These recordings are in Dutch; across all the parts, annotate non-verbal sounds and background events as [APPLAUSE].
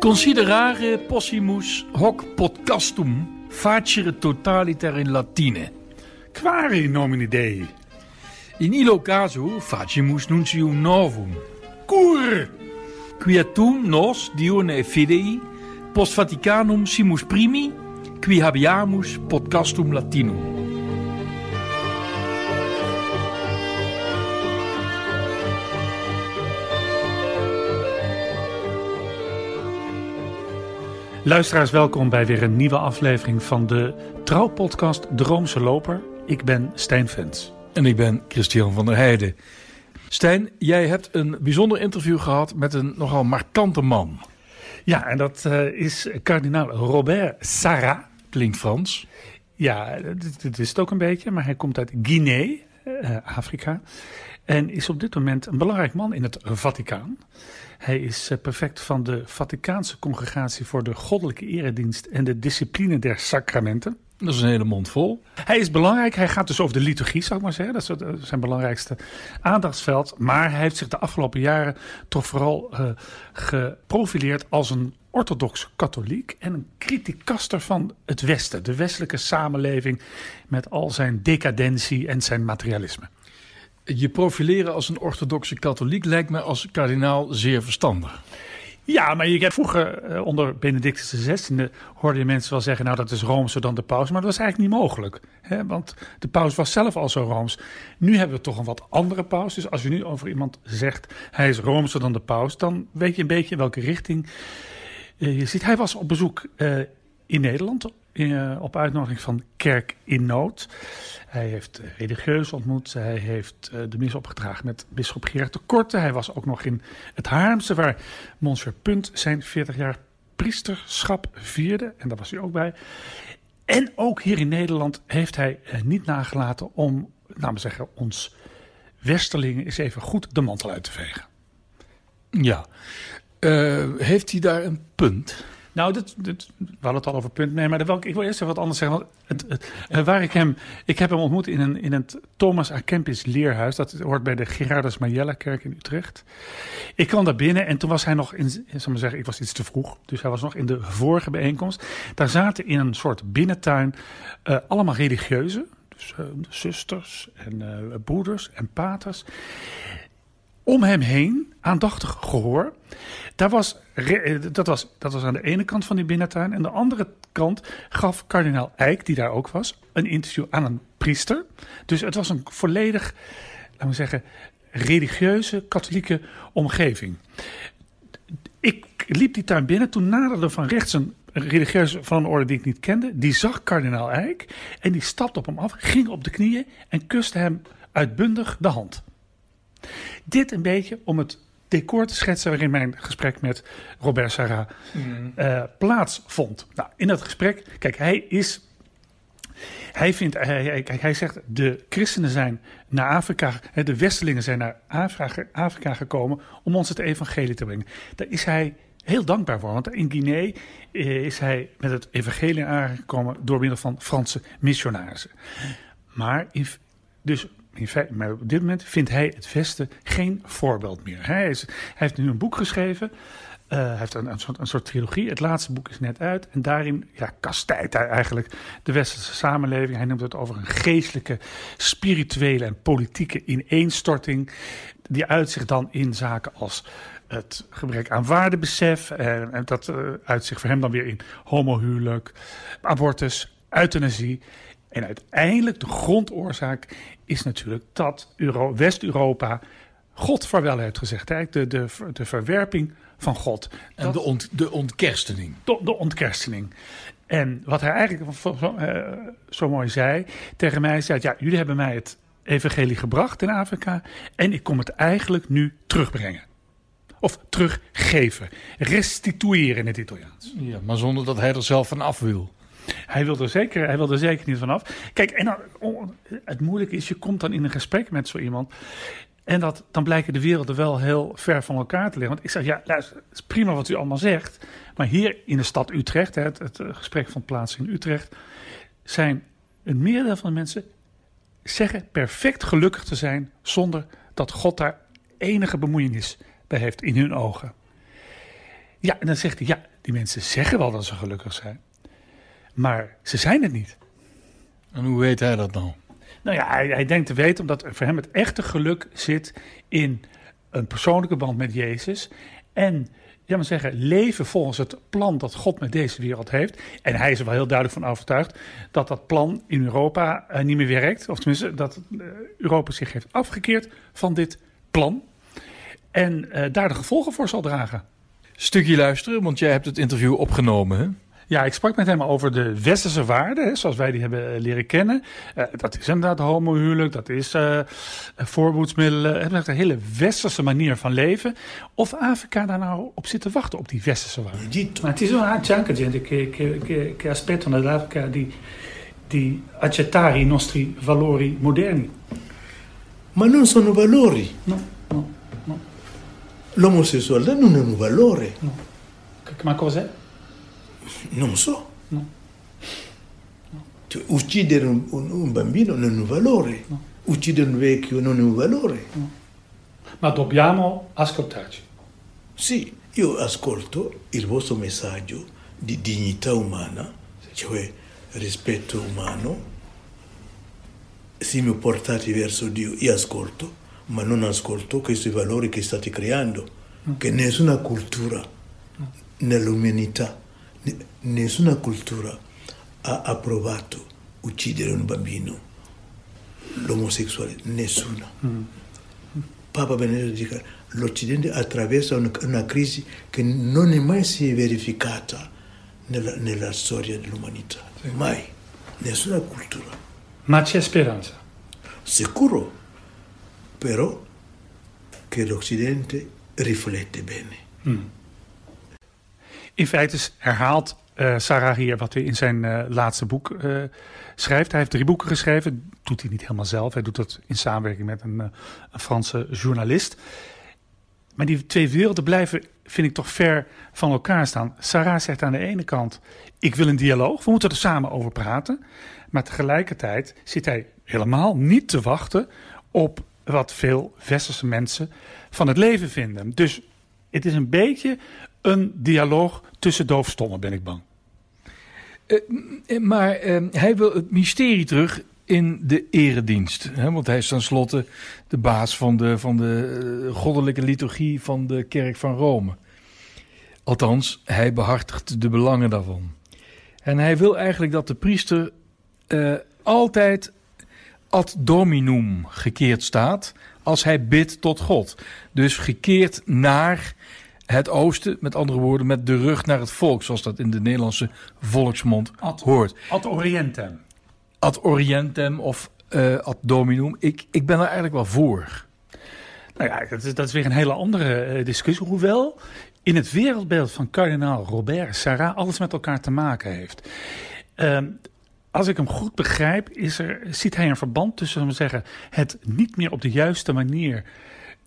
Considerare possimus hoc podcastum facere totaliter in Latine. Quare nomine Dei? In illo caso facimus nuncium novum. Cur! Quietum nos diurne fidei post Vaticanum simus primi qui habeamus podcastum Latinum. Luisteraars, welkom bij weer een nieuwe aflevering van de trouwpodcast Droomse Loper. Ik ben Stijn Vens. En ik ben Christian van der Heijden. Stijn, jij hebt een bijzonder interview gehad met een nogal markante man. Ja, en dat uh, is kardinaal Robert Sarah. Klinkt Frans. Ja, dat is het ook een beetje, maar hij komt uit Guinea, uh, Afrika. En is op dit moment een belangrijk man in het Vaticaan. Hij is uh, perfect van de Vaticaanse Congregatie voor de Goddelijke Eredienst en de Discipline der Sacramenten. Dat is een hele mond vol. Hij is belangrijk. Hij gaat dus over de liturgie, zou ik maar zeggen. Dat is zijn belangrijkste aandachtsveld. Maar hij heeft zich de afgelopen jaren toch vooral uh, geprofileerd als een orthodox katholiek en een criticaster van het Westen. De westelijke samenleving met al zijn decadentie en zijn materialisme. Je profileren als een orthodoxe katholiek lijkt me als kardinaal zeer verstandig. Ja, maar je hebt vroeger uh, onder Benedictus XVI hoorde je mensen wel zeggen, nou dat is Roomser dan de paus. Maar dat was eigenlijk niet mogelijk. Hè? Want de paus was zelf al zo Rooms. Nu hebben we toch een wat andere paus. Dus als je nu over iemand zegt, hij is Roomser dan de paus, dan weet je een beetje in welke richting uh, je ziet. Hij was op bezoek uh, in Nederland, in, op uitnodiging van Kerk in Nood. Hij heeft religieus ontmoet. Hij heeft de mis opgedragen met bisschop Gerard de Korte. Hij was ook nog in het Haarlemse, waar Monsieur Punt zijn 40 jaar priesterschap vierde. En daar was hij ook bij. En ook hier in Nederland heeft hij niet nagelaten om, laten we zeggen, ons westerlingen eens even goed de mantel uit te vegen. Ja. Heeft hij daar een punt? Nou, dit, we hadden het al over punt. Nee, maar wil ik, ik wil eerst even wat anders zeggen. Want het, het, waar ik hem, ik heb hem ontmoet in, een, in het Thomas A. Kempis leerhuis. Dat hoort bij de Gerardus Majella kerk in Utrecht. Ik kwam daar binnen en toen was hij nog in, zal maar zeggen, ik was iets te vroeg. Dus hij was nog in de vorige bijeenkomst. Daar zaten in een soort binnentuin uh, allemaal religieuzen. Dus uh, zusters en uh, broeders en paters om hem heen, aandachtig gehoor. Daar was, dat, was, dat was aan de ene kant van die binnentuin. En de andere kant gaf kardinaal Eijk, die daar ook was, een interview aan een priester. Dus het was een volledig, laten we zeggen, religieuze, katholieke omgeving. Ik liep die tuin binnen, toen naderde van rechts een religieus van een orde die ik niet kende. Die zag kardinaal Eijk en die stapte op hem af, ging op de knieën en kuste hem uitbundig de hand. Dit een beetje om het decor te schetsen waarin mijn gesprek met Robert Sarah mm. uh, plaatsvond. Nou, in dat gesprek, kijk, hij is. Hij, vindt, hij, hij zegt, de christenen zijn naar Afrika, de westelingen zijn naar Afrika, Afrika gekomen om ons het evangelie te brengen. Daar is hij heel dankbaar voor, want in Guinea is hij met het evangelie aangekomen door middel van Franse missionarissen. Maar in, dus in feite, maar op dit moment vindt hij het Westen geen voorbeeld meer. Hij, is, heeft nu een boek geschreven. Uh, hij heeft een, een, soort, een soort trilogie. Het laatste boek is net uit. En daarin ja, kastijdt hij eigenlijk de westerse samenleving. Hij noemt het over een geestelijke, spirituele en politieke ineenstorting. Die uitzicht dan in zaken als het gebrek aan waardebesef. En, en dat uh, uitzicht voor hem dan weer in homohuwelijk, abortus, euthanasie. En uiteindelijk de grondoorzaak is natuurlijk dat West-Europa God vaarwel heeft gezegd. Hè? De, de, de verwerping van God. En de, ont, de ontkerstening. De, de ontkerstening. En wat hij eigenlijk zo, uh, zo mooi zei tegen mij, zei: Ja, jullie hebben mij het evangelie gebracht in Afrika. En ik kom het eigenlijk nu terugbrengen. Of teruggeven. Restitueren in het Italiaans. Ja, maar zonder dat hij er zelf van af wil. Hij wil er zeker, hij wil er zeker niet vanaf. Kijk, en dan, het moeilijke is, je komt dan in een gesprek met zo iemand. En dat, dan blijken de werelden wel heel ver van elkaar te liggen. Want ik zeg, ja, luister, het is prima wat u allemaal zegt. Maar hier in de stad Utrecht, het, het gesprek vond plaats in Utrecht, zijn een meerdere van de mensen zeggen perfect gelukkig te zijn zonder dat God daar enige bemoeienis bij heeft in hun ogen. Ja, en dan zegt hij, ja, Die mensen zeggen wel dat ze gelukkig zijn, maar ze zijn het niet. En hoe weet hij dat nou? Nou ja, hij, hij denkt te weten omdat voor hem het echte geluk zit in een persoonlijke band met Jezus. En ja, maar zeggen, leven volgens het plan dat God met deze wereld heeft. En hij is er wel heel duidelijk van overtuigd dat dat plan in Europa uh, niet meer werkt. Of tenminste, dat uh, Europa zich heeft afgekeerd van dit plan. En uh, daar de gevolgen voor zal dragen. Stukje luisteren, want jij hebt het interview opgenomen. Hè? Ja, ik sprak met hem over de westerse waarden, hè, zoals wij die hebben leren kennen. Uh, dat is inderdaad homohuwelijk, dat is uh, voorboedsmiddelen. Het is een hele westerse manier van leven. Of Afrika daar nou op zit te wachten, op die westerse waarden. Maar het is wel gente che, che, che, che aspettano dall'Africa di, di accettare i nostri valori moderni. Ma non sono valori. No, no, no. L'omosessualità non è un valore. no. Ma cos'è? Non so. No. Cioè, uccidere un, un, un, bambino non è un valore. No. Uccidere un vecchio non è un valore. Ma dobbiamo ascoltarci. Sì, io ascolto il vostro messaggio di dignità umana, cioè rispetto umano. Se mi portate verso Dio, io ascolto, ma non ascolto questi valori che state creando, che nessuna cultura nell'umanità nessuna cultura ha approvato uccidere un bambino, l'omosessuale, nessuna. Mm. Papa Benedetto dice l'Occidente attraversa una, una, crisi che non è mai si è verificata nella, nella storia dell'umanità, sì. mai, nessuna cultura. Ma c'è speranza? Sicuro, però che l'Occidente riflette bene. Mm. In feite herhaalt uh, Sarah hier wat hij in zijn uh, laatste boek uh, schrijft. Hij heeft drie boeken geschreven. Doet hij niet helemaal zelf. Hij doet dat in samenwerking met een, een Franse journalist. Maar die twee werelden blijven, vind ik, toch ver van elkaar staan. Sarah zegt aan de ene kant: Ik wil een dialoog. We moeten er samen over praten. Maar tegelijkertijd zit hij helemaal niet te wachten op wat veel westerse mensen van het leven vinden. Dus het is een beetje een dialoog tussen doofstommen, ben ik bang. Uh, maar uh, hij wil het mysterie terug in de eredienst. Hè? Want hij is tenslotte de baas van de, van de uh, goddelijke liturgie van de kerk van Rome. Althans, hij behartigt de belangen daarvan. En hij wil eigenlijk dat de priester uh, altijd ad dominum gekeerd staat als hij bidt tot God. Dus gekeerd naar het oosten, met andere woorden, met de rug naar het volk, zoals dat in de Nederlandse volksmond ad, hoort. Ad orientem. Ad orientem of uh, ad dominum. Ik, ik ben er eigenlijk wel voor. Nou ja, dat is, dat is weer een hele andere uh, discussie. Hoewel in het wereldbeeld van kardinaal Robert Sarah alles met elkaar te maken heeft. Uh, als ik hem goed begrijp, is er, ziet hij een verband tussen we zeggen, het niet meer op de juiste manier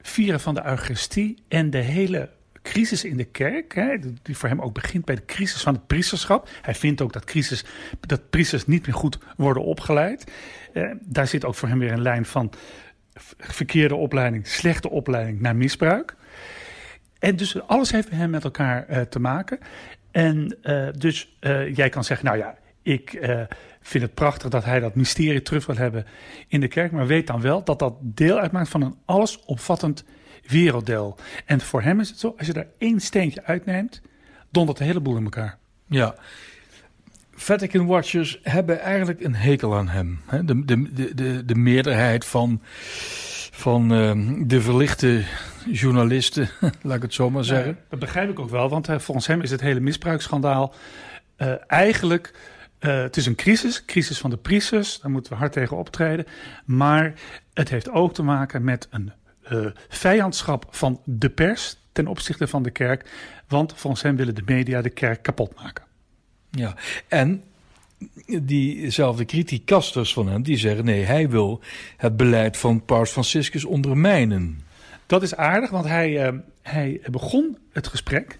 vieren van de Eucharistie en de hele crisis in de kerk, hè, die voor hem ook begint bij de crisis van het priesterschap. Hij vindt ook dat, crisis, dat priesters niet meer goed worden opgeleid. Eh, daar zit ook voor hem weer een lijn van verkeerde opleiding, slechte opleiding naar misbruik. En dus alles heeft hem met elkaar uh, te maken. En uh, dus uh, jij kan zeggen, nou ja, ik vind het prachtig dat hij dat mysterie terug wil hebben in de kerk. Maar weet dan wel dat dat deel uitmaakt van een allesomvattend werelddeel. En voor hem is het zo, als je daar één steentje uitneemt, dondert de hele boel in elkaar. Ja. Vatican Watchers hebben eigenlijk een hekel aan hem. De, de, de, de meerderheid van, van uh, de verlichte journalisten, [LAUGHS] laat ik het zo maar zeggen. Dat begrijp ik ook wel, want uh, volgens hem is het hele misbruiksschandaal uh, eigenlijk... Uh, het is een crisis, crisis van de priesters, daar moeten we hard tegen optreden. Maar het heeft ook te maken met een uh, vijandschap van de pers ten opzichte van de kerk. Want volgens hem willen de media de kerk kapot maken. Ja, en diezelfde criticasters van hem, die zeggen nee, hij wil het beleid van Paus Franciscus ondermijnen. Dat is aardig, want hij, uh, hij begon het gesprek,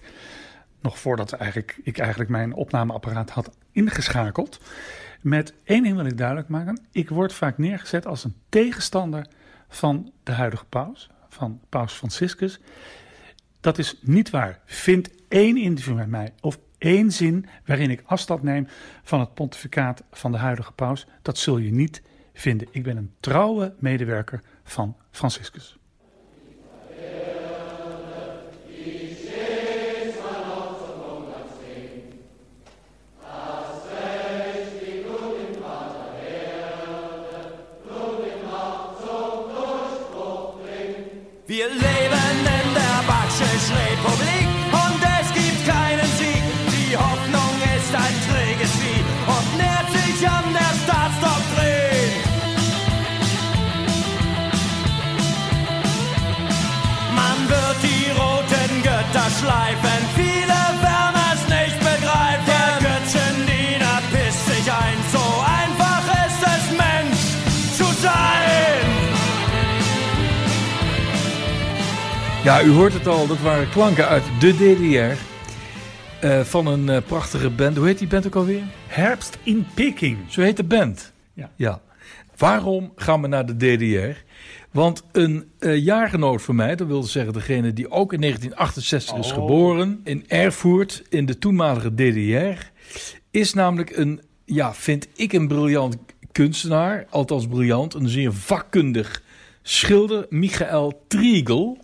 nog voordat eigenlijk, ik eigenlijk mijn opnameapparaat had ingeschakeld, met één ding wil ik duidelijk maken. Ik word vaak neergezet als een tegenstander van de huidige paus, van paus Franciscus. Dat is niet waar. Vind één interview met mij of één zin waarin ik afstand neem van het pontificaat van de huidige paus. Dat zul je niet vinden. Ik ben een trouwe medewerker van Franciscus. Be a lady. Ja, u hoort het al, dat waren klanken uit de DDR. eh, van een eh, prachtige band. Hoe heet die band ook alweer? Herfst in Peking. Zo heet de band. Ja. ja. Waarom gaan we naar de DDR? Want een eh, jaargenoot van mij, dat wil zeggen degene die ook in 1968 is Oh. geboren, in Erfurt, in de toenmalige DDR, is namelijk een, ja, vind ik een briljant kunstenaar, althans briljant, een zeer vakkundig schilder, Michael Triegel.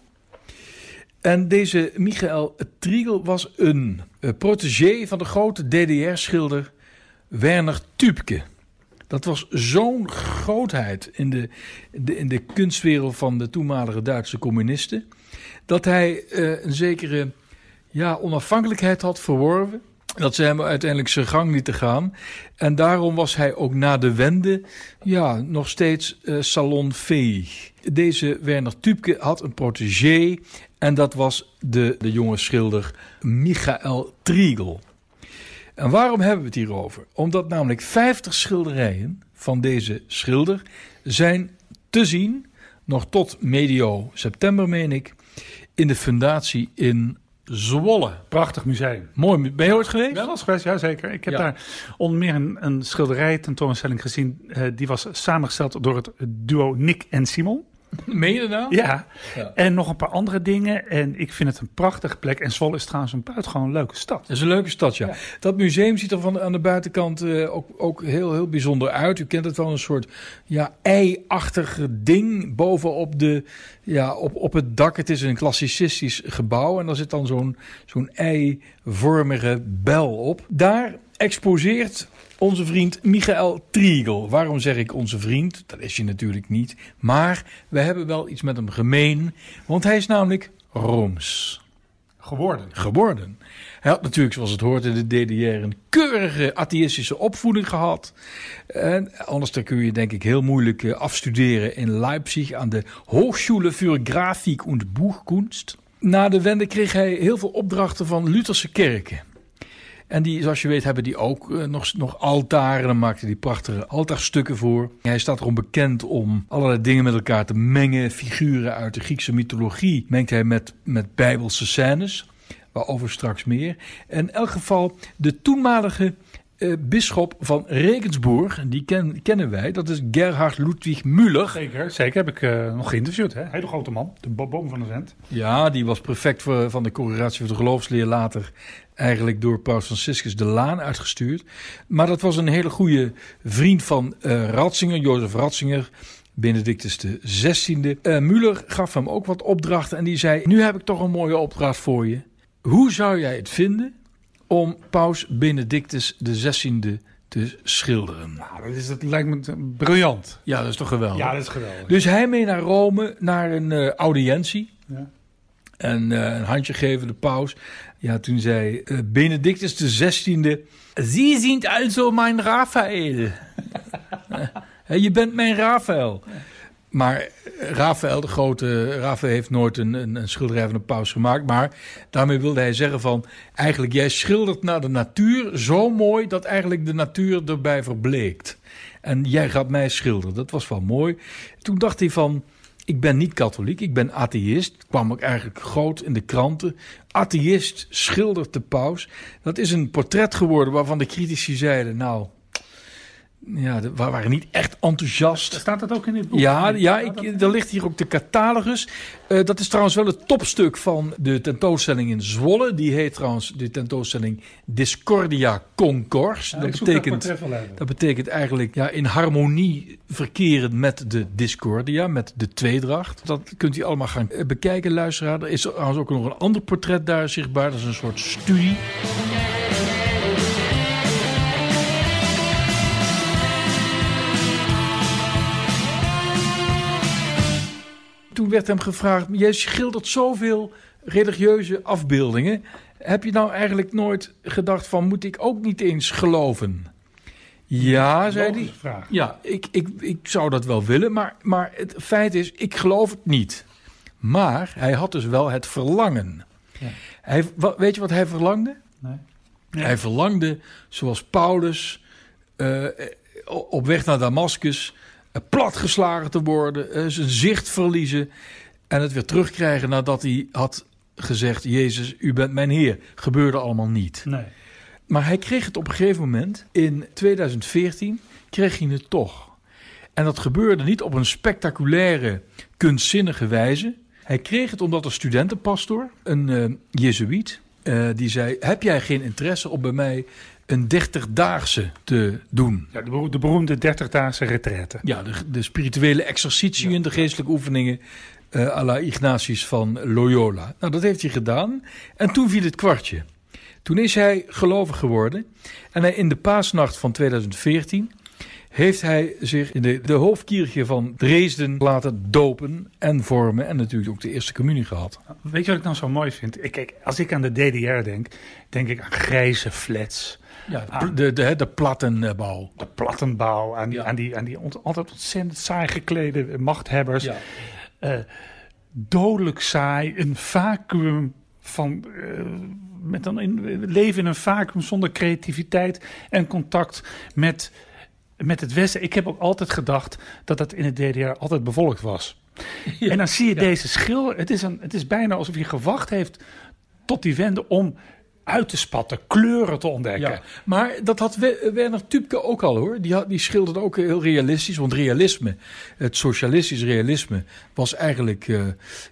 En deze Michael Triegel was een eh, protégé van de grote DDR-schilder Werner Tübke. Dat was zo'n grootheid in de, in de kunstwereld van de toenmalige Duitse communisten. Dat hij eh, een zekere ja, onafhankelijkheid had verworven. Dat ze hem uiteindelijk zijn gang lieten gaan. En daarom was hij ook na de wende ja, nog steeds salonfähig. Deze Werner Tübke had een protégé. En dat was de, de jonge schilder Michael Triegel. En waarom hebben we het hierover? Omdat namelijk 50 schilderijen van deze schilder zijn te zien, nog tot medio september meen ik, in de fundatie in Zwolle. Prachtig museum. Mooi, ben je ooit geweest? Ja, dat geweest, ja zeker. Ik heb Ja. daar onder meer een, een schilderij tentoonstelling gezien. eh, die was samengesteld door het duo Nick en Simon. [LAUGHS] Meen je dat nou? Ja. Ja. en nog een paar andere dingen. En ik vind het een prachtige plek. En Zwolle is trouwens een buitengewoon leuke stad. Dat is een leuke stad, ja. Ja. Dat museum ziet er van aan de buitenkant eh, ook, ook heel, heel bijzonder uit. U kent het wel, een soort ja, ei-achtig ding bovenop de, ja, op, op het dak. Het is een klassicistisch gebouw en daar zit dan zo'n zo'n ei-vormige bel op. Daar exposeert onze vriend Michael Triegel. Waarom zeg ik onze vriend? Dat is hij natuurlijk niet. Maar we hebben wel iets met hem gemeen, want hij is namelijk Rooms Geworden. geworden. Hij had natuurlijk, zoals het hoort in de DDR, een keurige atheïstische opvoeding gehad. En anders dan kun je denk ik heel moeilijk eh, afstuderen in Leipzig aan de Hochschule für Grafik und Buchkunst. Na de wende kreeg hij heel veel opdrachten van Lutherse kerken. En die, zoals je weet, hebben die ook eh, nog, nog altaren. Dan maakte hij prachtige altaarstukken voor. Hij staat erom bekend om allerlei dingen met elkaar te mengen. Figuren uit de Griekse mythologie mengt hij met, met bijbelse scènes. Waarover straks meer. En in elk geval de toenmalige eh bisschop van Regensburg. En die ken- kennen wij. Dat is Gerhard Ludwig Müller. Zeker, zeker. Heb ik eh, nog geïnterviewd. Hè? Hele grote man. De bo- boom van de vent. Ja, die was prefect voor- van de congregatie voor de geloofsleer. Later eigenlijk door Paus Franciscus de Laan uitgestuurd. Maar dat was een hele goede vriend van eh Ratzinger, Jozef Ratzinger. Benedictus de 16e. Eh Müller gaf hem ook wat opdrachten en die zei: Nu heb ik toch een mooie opdracht voor je. Hoe zou jij het vinden om Paus Benedictus de 16e te schilderen? Nou, dat, is, dat lijkt me briljant. Ja, dat is toch geweldig? Ja, dat is geweldig. Dus hij mee naar Rome, naar een eh, audiëntie. Ja. En eh, een handje geven, de paus. Ja, toen zei eh, Benedictus de 16e... Sie sind also mijn Raphaël. [LAUGHS] Je bent mijn Raphaël. Maar Raphaël, de grote Raphaël, heeft nooit een, een, een schilderij van de paus gemaakt. Maar daarmee wilde hij zeggen van... Eigenlijk, jij schildert naar de natuur zo mooi... dat eigenlijk de natuur erbij verbleekt. En jij gaat mij schilderen. Dat was wel mooi. Toen dacht hij van... Ik ben niet katholiek, ik ben atheïst. Kwam ook eigenlijk groot in de kranten. Atheïst schildert de paus. Dat is een portret geworden waarvan de critici zeiden... Nou, ja, wa- waren niet echt enthousiast. Staat dat ook in dit boek? Ja, ja ik, er ligt hier ook de catalogus. Eh, dat is trouwens wel het topstuk van de tentoonstelling in Zwolle. Die heet trouwens de tentoonstelling Discordia Concors. Ja, dat, betekent, dat betekent eigenlijk ja, in harmonie verkeren met de Discordia, met de tweedracht. Dat kunt u allemaal gaan eh, bekijken, luisteraar. Er is trouwens ook nog een ander portret daar zichtbaar. Dat is een soort studie. Toen werd hem gevraagd: Jij schildert zoveel religieuze afbeeldingen. Heb je nou eigenlijk nooit gedacht van moet ik ook niet eens geloven? Ja, zei hij. Vraag. Ja, ik, ik, ik zou dat wel willen, maar, maar het feit is, ik geloof het niet. Maar hij had dus wel het verlangen. Ja. Hij, weet je wat hij verlangde? Nee. Hij verlangde, zoals Paulus, eh, op weg naar Damascus, platgeslagen te worden, eh, zijn zicht verliezen en het weer terugkrijgen nadat hij had gezegd: Jezus, u bent mijn Heer. Gebeurde allemaal niet. Nee. Maar hij kreeg het op een gegeven moment, in 2014, kreeg hij het toch. En dat gebeurde niet op een spectaculaire, kunstzinnige wijze. Hij kreeg het omdat een studentenpastor, een eh jezuïet, eh, die zei... heb jij geen interesse om bij mij een 30-daagse te doen? Ja, de, de beroemde 30-daagse retraite. Ja, de, de spirituele exercitiën, de geestelijke oefeningen... eh à la Ignatius van Loyola. Nou, dat heeft hij gedaan. En toen viel het kwartje. Toen is hij gelovig geworden. En hij in de paasnacht van 2014 heeft hij zich in de, de hoofdkirche van Dresden laten dopen en vormen. En natuurlijk ook de eerste communie gehad. Weet je wat ik nou zo mooi vind? Ik, kijk, als ik aan de DDR denk, denk ik aan grijze flats. Ja, Ah. de, de, de, de plattenbouw. De plattenbouw, aan die, Ja. aan die, aan die ont- altijd ontzettend saai geklede machthebbers. Ja. Eh, dodelijk saai, een vacuüm van. eh, met dan in, leven in een vacuüm zonder creativiteit en contact met, met het Westen. Ik heb ook altijd gedacht dat dat in het DDR altijd bevolkt was. [LAUGHS] en dan zie je deze schil. Het is, een, het is bijna alsof hij gewacht heeft tot die wende om uit te spatten, kleuren te ontdekken. Ja, maar dat had We- Werner Tupke ook al hoor. Die, had, die schilderde ook heel realistisch. Want realisme, het socialistisch realisme, was eigenlijk eh,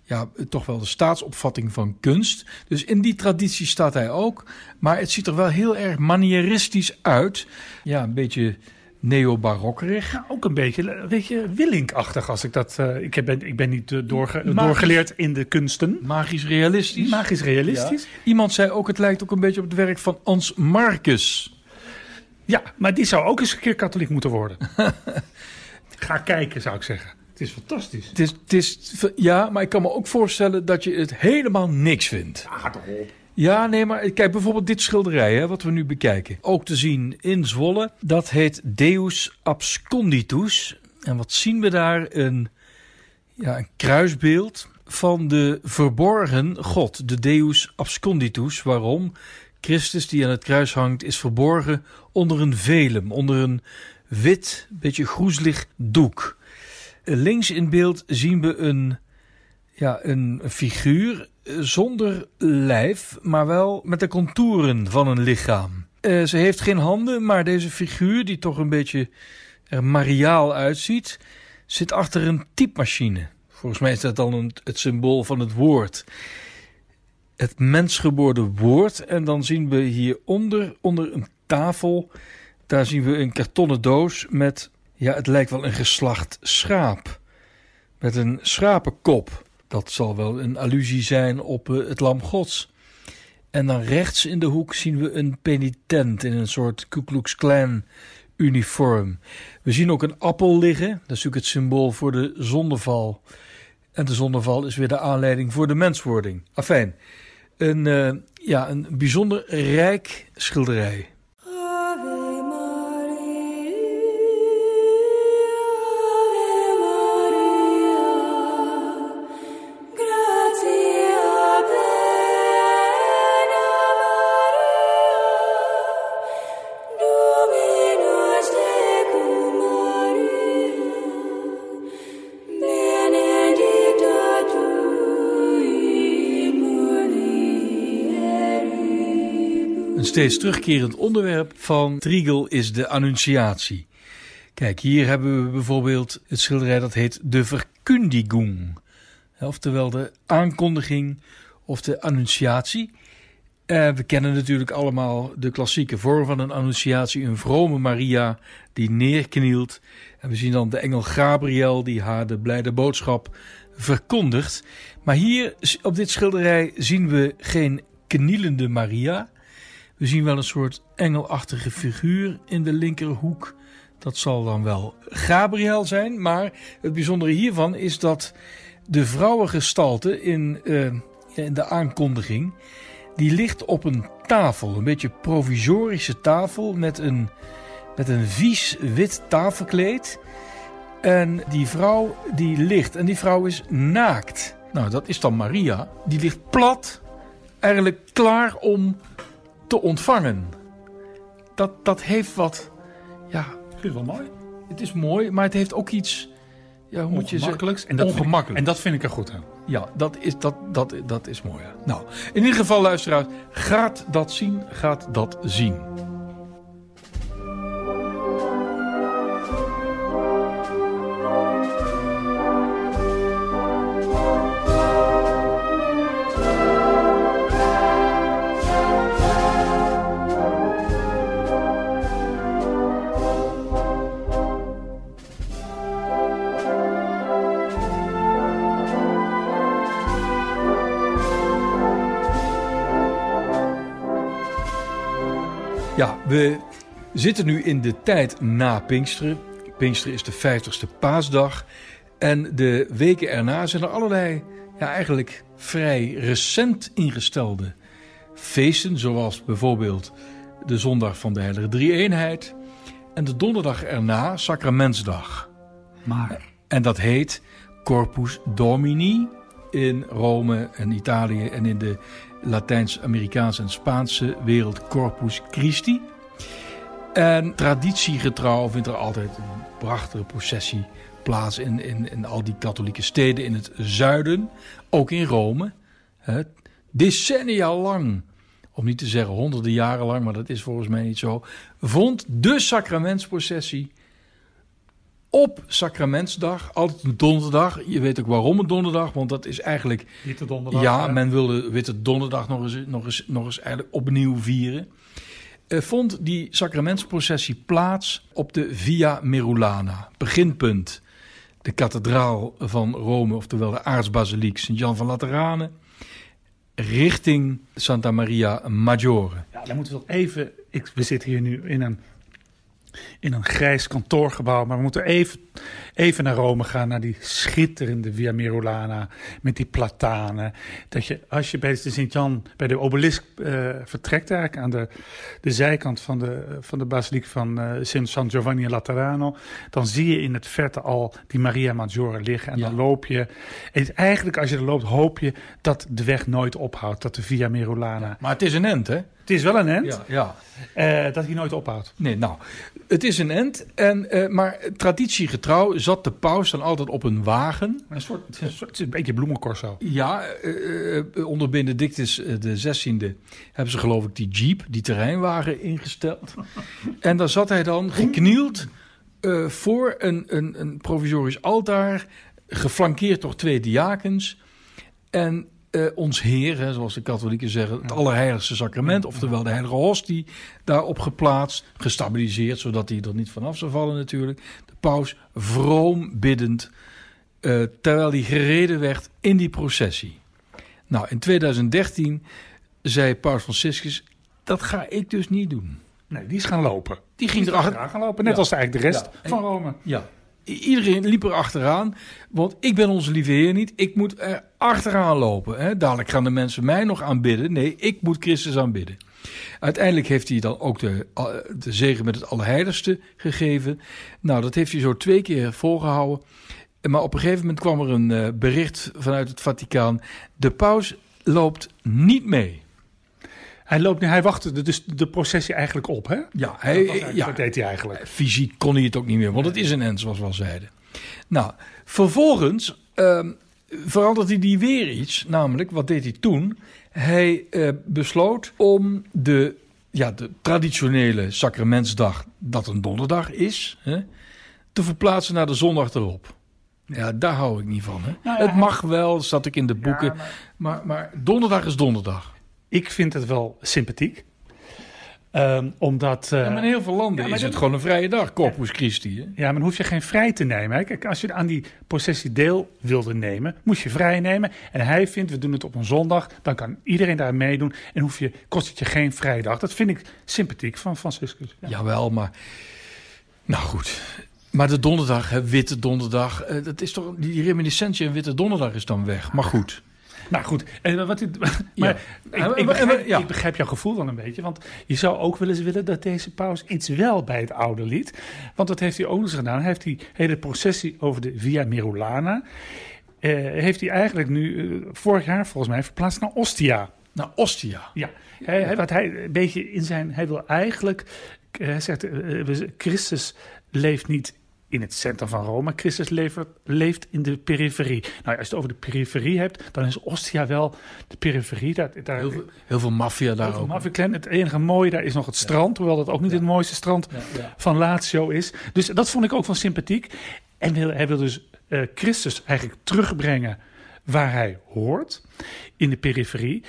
ja, toch wel de staatsopvatting van kunst. Dus in die traditie staat hij ook. Maar het ziet er wel heel erg manieristisch uit. Ja, een beetje neo-barokkerig. Ja, ook een beetje, weet je, Willink-achtig als ik dat... eh, ik, ben, ik ben niet eh, doorge- Magisch. doorgeleerd in de kunsten. Magisch realistisch. Magisch realistisch. Ja. Iemand zei ook, het lijkt ook een beetje op het werk van Ans Marcus. Ja, maar die zou ook eens een keer katholiek moeten worden. [LAUGHS] Ga kijken, zou ik zeggen. Het is fantastisch. Het is, het is, ja, maar ik kan me ook voorstellen dat je het helemaal niks vindt. Ah, toch op. Ja, nee, maar kijk bijvoorbeeld dit schilderij, hè, wat we nu bekijken. Ook te zien in Zwolle. Dat heet Deus Absconditus. En wat zien we daar? Een, ja, een kruisbeeld van de verborgen God, de Deus Absconditus. Waarom? Christus die aan het kruis hangt is verborgen onder een velum, onder een wit, beetje groezelig doek. Links in beeld zien we een, ja, een figuur zonder lijf, maar wel met de contouren van een lichaam. Eh, ze heeft geen handen, maar deze figuur, die toch een beetje er mariaal uitziet, zit achter een typemachine. Volgens mij is dat dan een, het symbool van het woord. Het mensgeboren woord. En dan zien we hieronder, onder een tafel, daar zien we een kartonnen doos met, ja, het lijkt wel een geslacht schaap. Met een schapenkop. Dat zal wel een allusie zijn op eh, het lam gods. En dan rechts in de hoek zien we een penitent in een soort Ku Klux Klan uniform. We zien ook een appel liggen. Dat is natuurlijk het symbool voor de zondeval. En de zondeval is weer de aanleiding voor de menswording. Afijn, een, eh, ja, een bijzonder rijk schilderij. Steeds terugkerend onderwerp van Triegel is de annunciatie. Kijk, hier hebben we bijvoorbeeld het schilderij dat heet de Verkündigung. Oftewel de aankondiging of de annunciatie. Eh, we kennen natuurlijk allemaal de klassieke vorm van een annunciatie. Een vrome Maria die neerknielt. En we zien dan de engel Gabriel die haar de blijde boodschap verkondigt. Maar hier op dit schilderij zien we geen knielende Maria. We zien wel een soort engelachtige figuur in de linkerhoek. Dat zal dan wel Gabriel zijn. Maar het bijzondere hiervan is dat de vrouwengestalte in, eh, in de aankondiging. die ligt op een tafel. Een beetje provisorische tafel met een, met een vies wit tafelkleed. En die vrouw die ligt. En die vrouw is naakt. Nou, dat is dan Maria. Die ligt plat. Eigenlijk klaar om te ontvangen. Dat, dat heeft wat. Ja, het wel mooi. het is mooi, maar het heeft ook iets. Ja, hoe moet je zeggen? En dat Vind ik, Ongemakkelijk. en dat vind ik er goed aan. Ja, dat is, dat, dat, dat is mooi. Nou, in ieder geval, luisteraars, gaat dat zien, gaat dat zien. We zitten nu in de tijd na Pinksteren. Pinksteren is de 50ste paasdag. En de weken erna zijn er allerlei, ja, eigenlijk vrij recent ingestelde feesten. Zoals bijvoorbeeld de zondag van de Heilige Drie-eenheid. En de donderdag erna, Sacramentsdag. Maar En dat heet Corpus Domini in Rome en Italië en in de Latijns-Amerikaanse en Spaanse wereld Corpus Christi. En traditiegetrouw vindt er altijd een prachtige processie plaats in, in, in al die katholieke steden in het zuiden, ook in Rome. Hè, decennia lang, om niet te zeggen honderden jaren lang, maar dat is volgens mij niet zo, vond de sacramentsprocessie op Sacramentsdag, altijd een donderdag. Je weet ook waarom een donderdag, want dat is eigenlijk... Witte donderdag. ja, men wilde Witte Donderdag nog eens, nog eens, nog eens eigenlijk opnieuw vieren. Eh, vond die sacramentsprocessie plaats op de Via Merulana. Beginpunt, de kathedraal van Rome, oftewel de aartsbasiliek Sint-Jan van Lateranen. Richting Santa Maria Maggiore. Ja, dan moeten we nog even. Ik, we zitten hier nu in een, in een grijs kantoorgebouw. Maar we moeten even, even naar Rome gaan. Naar die schitterende Via Merulana. Met die platanen. Dat je, als je bij de Sint-Jan, bij de obelisk eh, vertrekt, eigenlijk aan de, de zijkant van de, van de basiliek van Sint San Giovanni in Laterano. Dan zie je in het verte al die Maria Maggiore liggen. En Ja. dan loop je. En eigenlijk, als je er loopt, hoop je dat de weg nooit ophoudt. Dat de Via Merulana. Maar het is een end, hè? Het is wel een end. Ja, ja. Eh, dat hij nooit ophoudt. Nee, nou, het is een end. En, eh, maar traditiegetrouw zat de paus dan altijd op een wagen. Een soort, het is een, soort- het is een beetje bloemencorso. Ja, eh, onder Benedictus de 16e hebben ze geloof ik die jeep, die terreinwagen ingesteld. [LAUGHS] en daar zat hij dan geknield voor een, een, een provisorisch altaar, geflankeerd door twee diakens. En eh, ons Heer, hè, zoals de katholieken zeggen, het allerheiligste sacrament, oftewel de heilige hostie, daarop geplaatst, gestabiliseerd, zodat hij er niet vanaf zou vallen natuurlijk. De paus vroom biddend, eh, terwijl hij gereden werd in die processie. Nou, in 2013 zei paus Franciscus, dat ga ik dus niet doen. Nee, die is gaan lopen. Die ging Die erachter, gaan lopen, net Ja. als eigenlijk de rest Ja. Van Rome. Ja. Iedereen liep er achteraan, want ik ben onze lieve Heer niet. Ik moet er achteraan lopen. Hè. Dadelijk gaan de mensen mij nog aanbidden. Nee, ik moet Christus aanbidden. Uiteindelijk heeft hij dan ook de, eh, de zegen met het Allerheiligste gegeven. Nou, dat heeft hij zo twee keer volgehouden. Maar op een gegeven moment kwam er een eh, bericht vanuit het Vaticaan. De paus loopt niet mee. Hij, loopt, nu- hij wachtte de, dus de processie eigenlijk op, hè? Ja, Dat, hij, eigenlijk- ja, dat deed hij eigenlijk. fysiek kon hij het ook niet meer, want het is een end, zoals we al zeiden. Nou, vervolgens ehm, veranderde hij weer iets. Namelijk, wat deed hij toen? Hij eh, besloot om de, ja, de traditionele sacramentsdag, dat een donderdag is, hè, te verplaatsen naar de zondag erop. Ja, daar hou ik niet van. Hè? Nou ja, het mag wel, dat staat ik in de boeken. maar... Maar, donderdag is donderdag. Ik vind het wel sympathiek. Ehm, omdat... eh, Ja, maar in heel veel landen ja, is het gewoon een vrije dag, Corpus Christi. Hè? Ja, maar dan hoef je geen vrij te nemen. Hè. Kijk, als je aan die processie deel wilde nemen, moest je vrij nemen. En hij vindt, we doen het op een zondag, dan kan iedereen daar meedoen. En hoef je, kost het je geen vrijdag. Dat vind ik sympathiek van Franciscus. Ja. Jawel, maar... Nou goed. Maar de donderdag, hè, witte donderdag, eh, dat is toch, die reminiscentie en witte donderdag is dan weg. Maar goed. Nou goed, en wat, [LAUGHS] maar Ja. ik, begrijp, ja. ik begrijp jouw gevoel wel een beetje. Want je zou ook wel eens willen dat deze paus iets wel bij het oude liet. Want dat heeft hij ook eens gedaan. Hij heeft die hele processie over de Via Merulana... eh, heeft hij eigenlijk nu eh, vorig jaar volgens mij verplaatst naar Ostia. Nou, Ostia. Ja, hij, hij- wat hij een beetje in zijn. Hij wil eigenlijk. eh, Hij zegt: Christus leeft niet in het centrum van Rome. Christus levert, leeft in de periferie. Nou, als je het over de periferie hebt, dan is Ostia wel de periferie. Daar, daar, Heel veel, heel veel maffia daar ook. Maviklen. Het enige mooie daar is nog het strand, hoewel dat ook niet het mooiste strand van Lazio is. Dus dat vond ik ook van sympathiek. En wil, hij wil dus eh, Christus eigenlijk terugbrengen waar hij hoort, in de periferie.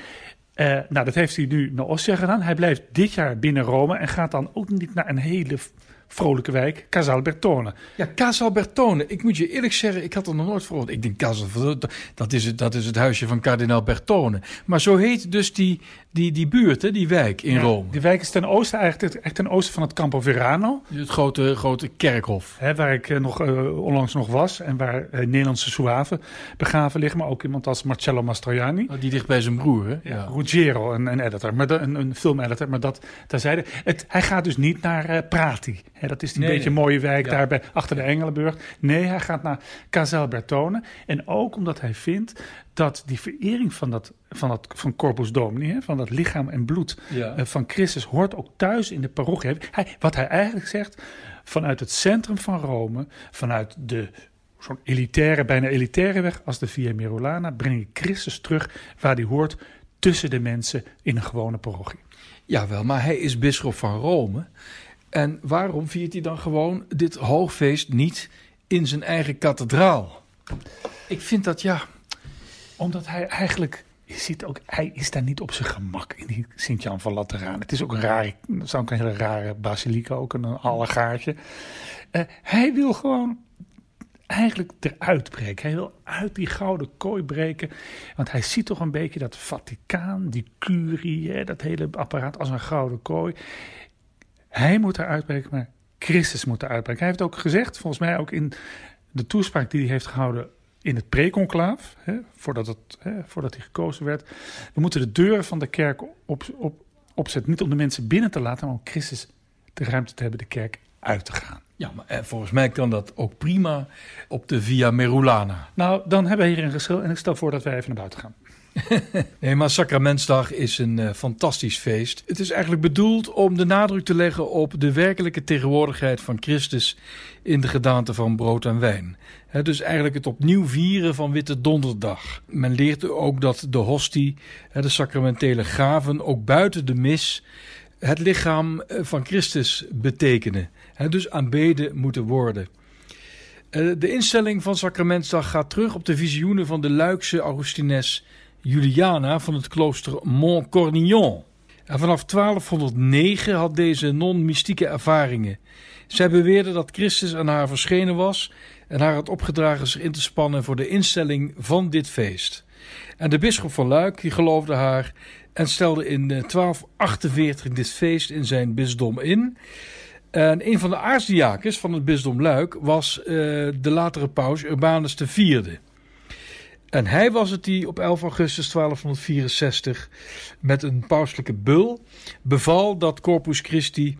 Eh, nou, dat heeft hij nu naar Ostia gedaan. Hij blijft dit jaar binnen Rome en gaat dan ook niet naar een hele vrolijke wijk, Casal Bertone. Ja, Casal Bertone. Ik moet je eerlijk zeggen, ik had er nog nooit voor. Ik denk, Casal dat is het, dat is het huisje van kardinaal Bertone. Maar zo heet dus die, die, die buurt, hè, die wijk in Ja, Rome. Die wijk is ten oosten, eigenlijk echt ten oosten van het Campo Verano. Het grote, grote kerkhof. Hè, waar ik eh, nog, eh, onlangs nog was en waar eh, Nederlandse Zouaven begraven liggen. Maar ook iemand als Marcello Mastroianni. Oh, Die ligt bij zijn broer, hè? Ja. Ruggiero, een, een editor, maar een, een filmeditor, maar dat terzijde. Het, hij gaat dus niet naar eh, Prati. Dat is die Nee, beetje nee. mooie wijk Ja. daar bij, achter de Engelenburg. Nee, hij gaat naar Casal Bertone. En ook omdat hij vindt dat die verering van, dat, van, dat, van Corpus Domini, hè, van dat lichaam en bloed Ja. eh, van Christus, hoort ook thuis in de parochie. Hij, wat hij eigenlijk zegt, vanuit het centrum van Rome, vanuit de zo'n elitaire, bijna elitaire weg als de Via Merulana, breng je Christus terug waar hij hoort tussen de mensen in een gewone parochie. Jawel, maar hij is bisschop van Rome. En waarom viert hij dan gewoon dit hoogfeest niet in zijn eigen kathedraal? Ik vind dat, ja... Omdat hij eigenlijk, je ziet ook, hij is daar niet op zijn gemak in die Sint-Jan van Lateraan. Het is ook een rare, is ook een hele rare basiliek, ook een allegaartje. Eh, hij wil gewoon eigenlijk eruit breken. Hij wil uit die gouden kooi breken. Want hij ziet toch een beetje dat Vaticaan, die curie, dat hele apparaat als een gouden kooi. Hij moet eruit breken, maar Christus moet eruit breken. Hij heeft ook gezegd, volgens mij ook in de toespraak die hij heeft gehouden in het preconclaaf, voordat, het, hè, voordat hij gekozen werd. We moeten de deuren van de kerk op, op, opzetten. Niet om de mensen binnen te laten, maar om Christus de ruimte te hebben de kerk uit te gaan. Ja, maar eh, volgens mij kan dat ook prima op de Via Merulana. Nou, dan hebben we hier een geschil en ik stel voor dat wij even naar buiten gaan. [LAUGHS] Nee, maar Sacramentsdag is een eh, fantastisch feest. Het is eigenlijk bedoeld om de nadruk te leggen op de werkelijke tegenwoordigheid van Christus in de gedaante van brood en wijn. Dus eigenlijk het opnieuw vieren van Witte Donderdag. Men leert ook dat de hostie, de sacramentele gaven, ook buiten de mis het lichaam eh, van Christus betekenen. Hè, dus aanbeden moeten worden. Eh, De instelling van Sacramentsdag gaat terug op de visioenen van de Luikse Augustines Juliana van het klooster Montcornillon. En vanaf 1209 had deze non mystieke ervaringen. Zij beweerde dat Christus aan haar verschenen was en haar had opgedragen zich in te spannen voor de instelling van dit feest. En de bisschop van Luik die geloofde haar en stelde in eh, 1248 dit feest in zijn bisdom in. En een van de aartsdiakens van het bisdom Luik was eh, de latere paus Urbanus IV. En hij was het die op 11 augustus 1264 met een pauselijke bul beval dat Corpus Christi,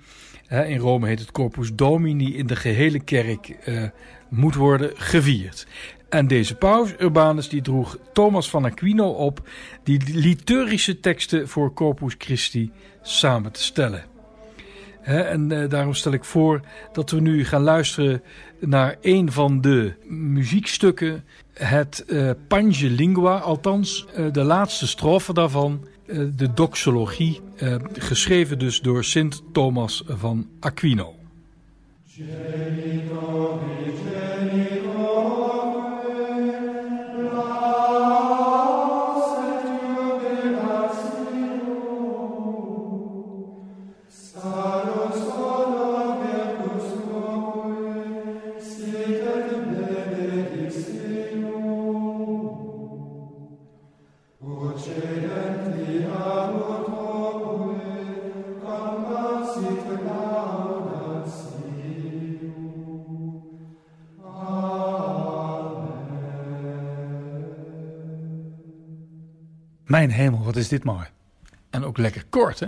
in Rome heet het Corpus Domini, in de gehele kerk eh, moet worden gevierd. En deze paus Urbanus die droeg Thomas van Aquino op die liturgische teksten voor Corpus Christi samen te stellen. En eh, daarom stel ik voor dat we nu gaan luisteren naar een van de muziekstukken. Het Pange Lingua, althans eh, de laatste strofe daarvan. eh, de doxologie, geschreven dus door Sint Thomas van Aquino. Mijn hemel, wat is dit mooi. En ook lekker kort, hè?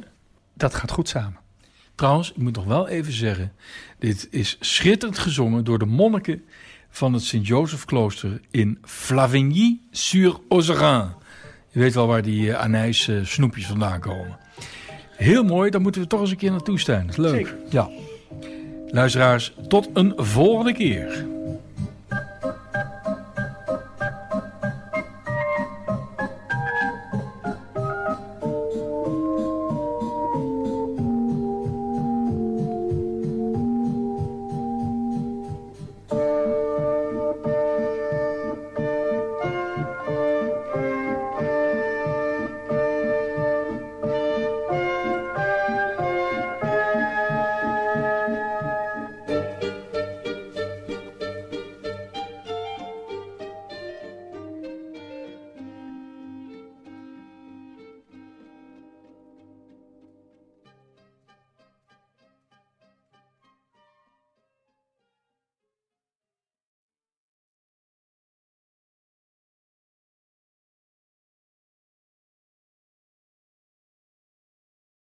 Dat gaat goed samen. Trouwens, ik moet nog wel even zeggen: dit is schitterend gezongen door de monniken van het Sint-Joseph-klooster in Flavigny-sur-Ozerin. Je weet wel waar die uh, anijs eh, snoepjes vandaan komen. Heel mooi, daar moeten we toch eens een keer naartoe staan. Dat is leuk. Zeker. Ja. Luisteraars, tot een volgende keer.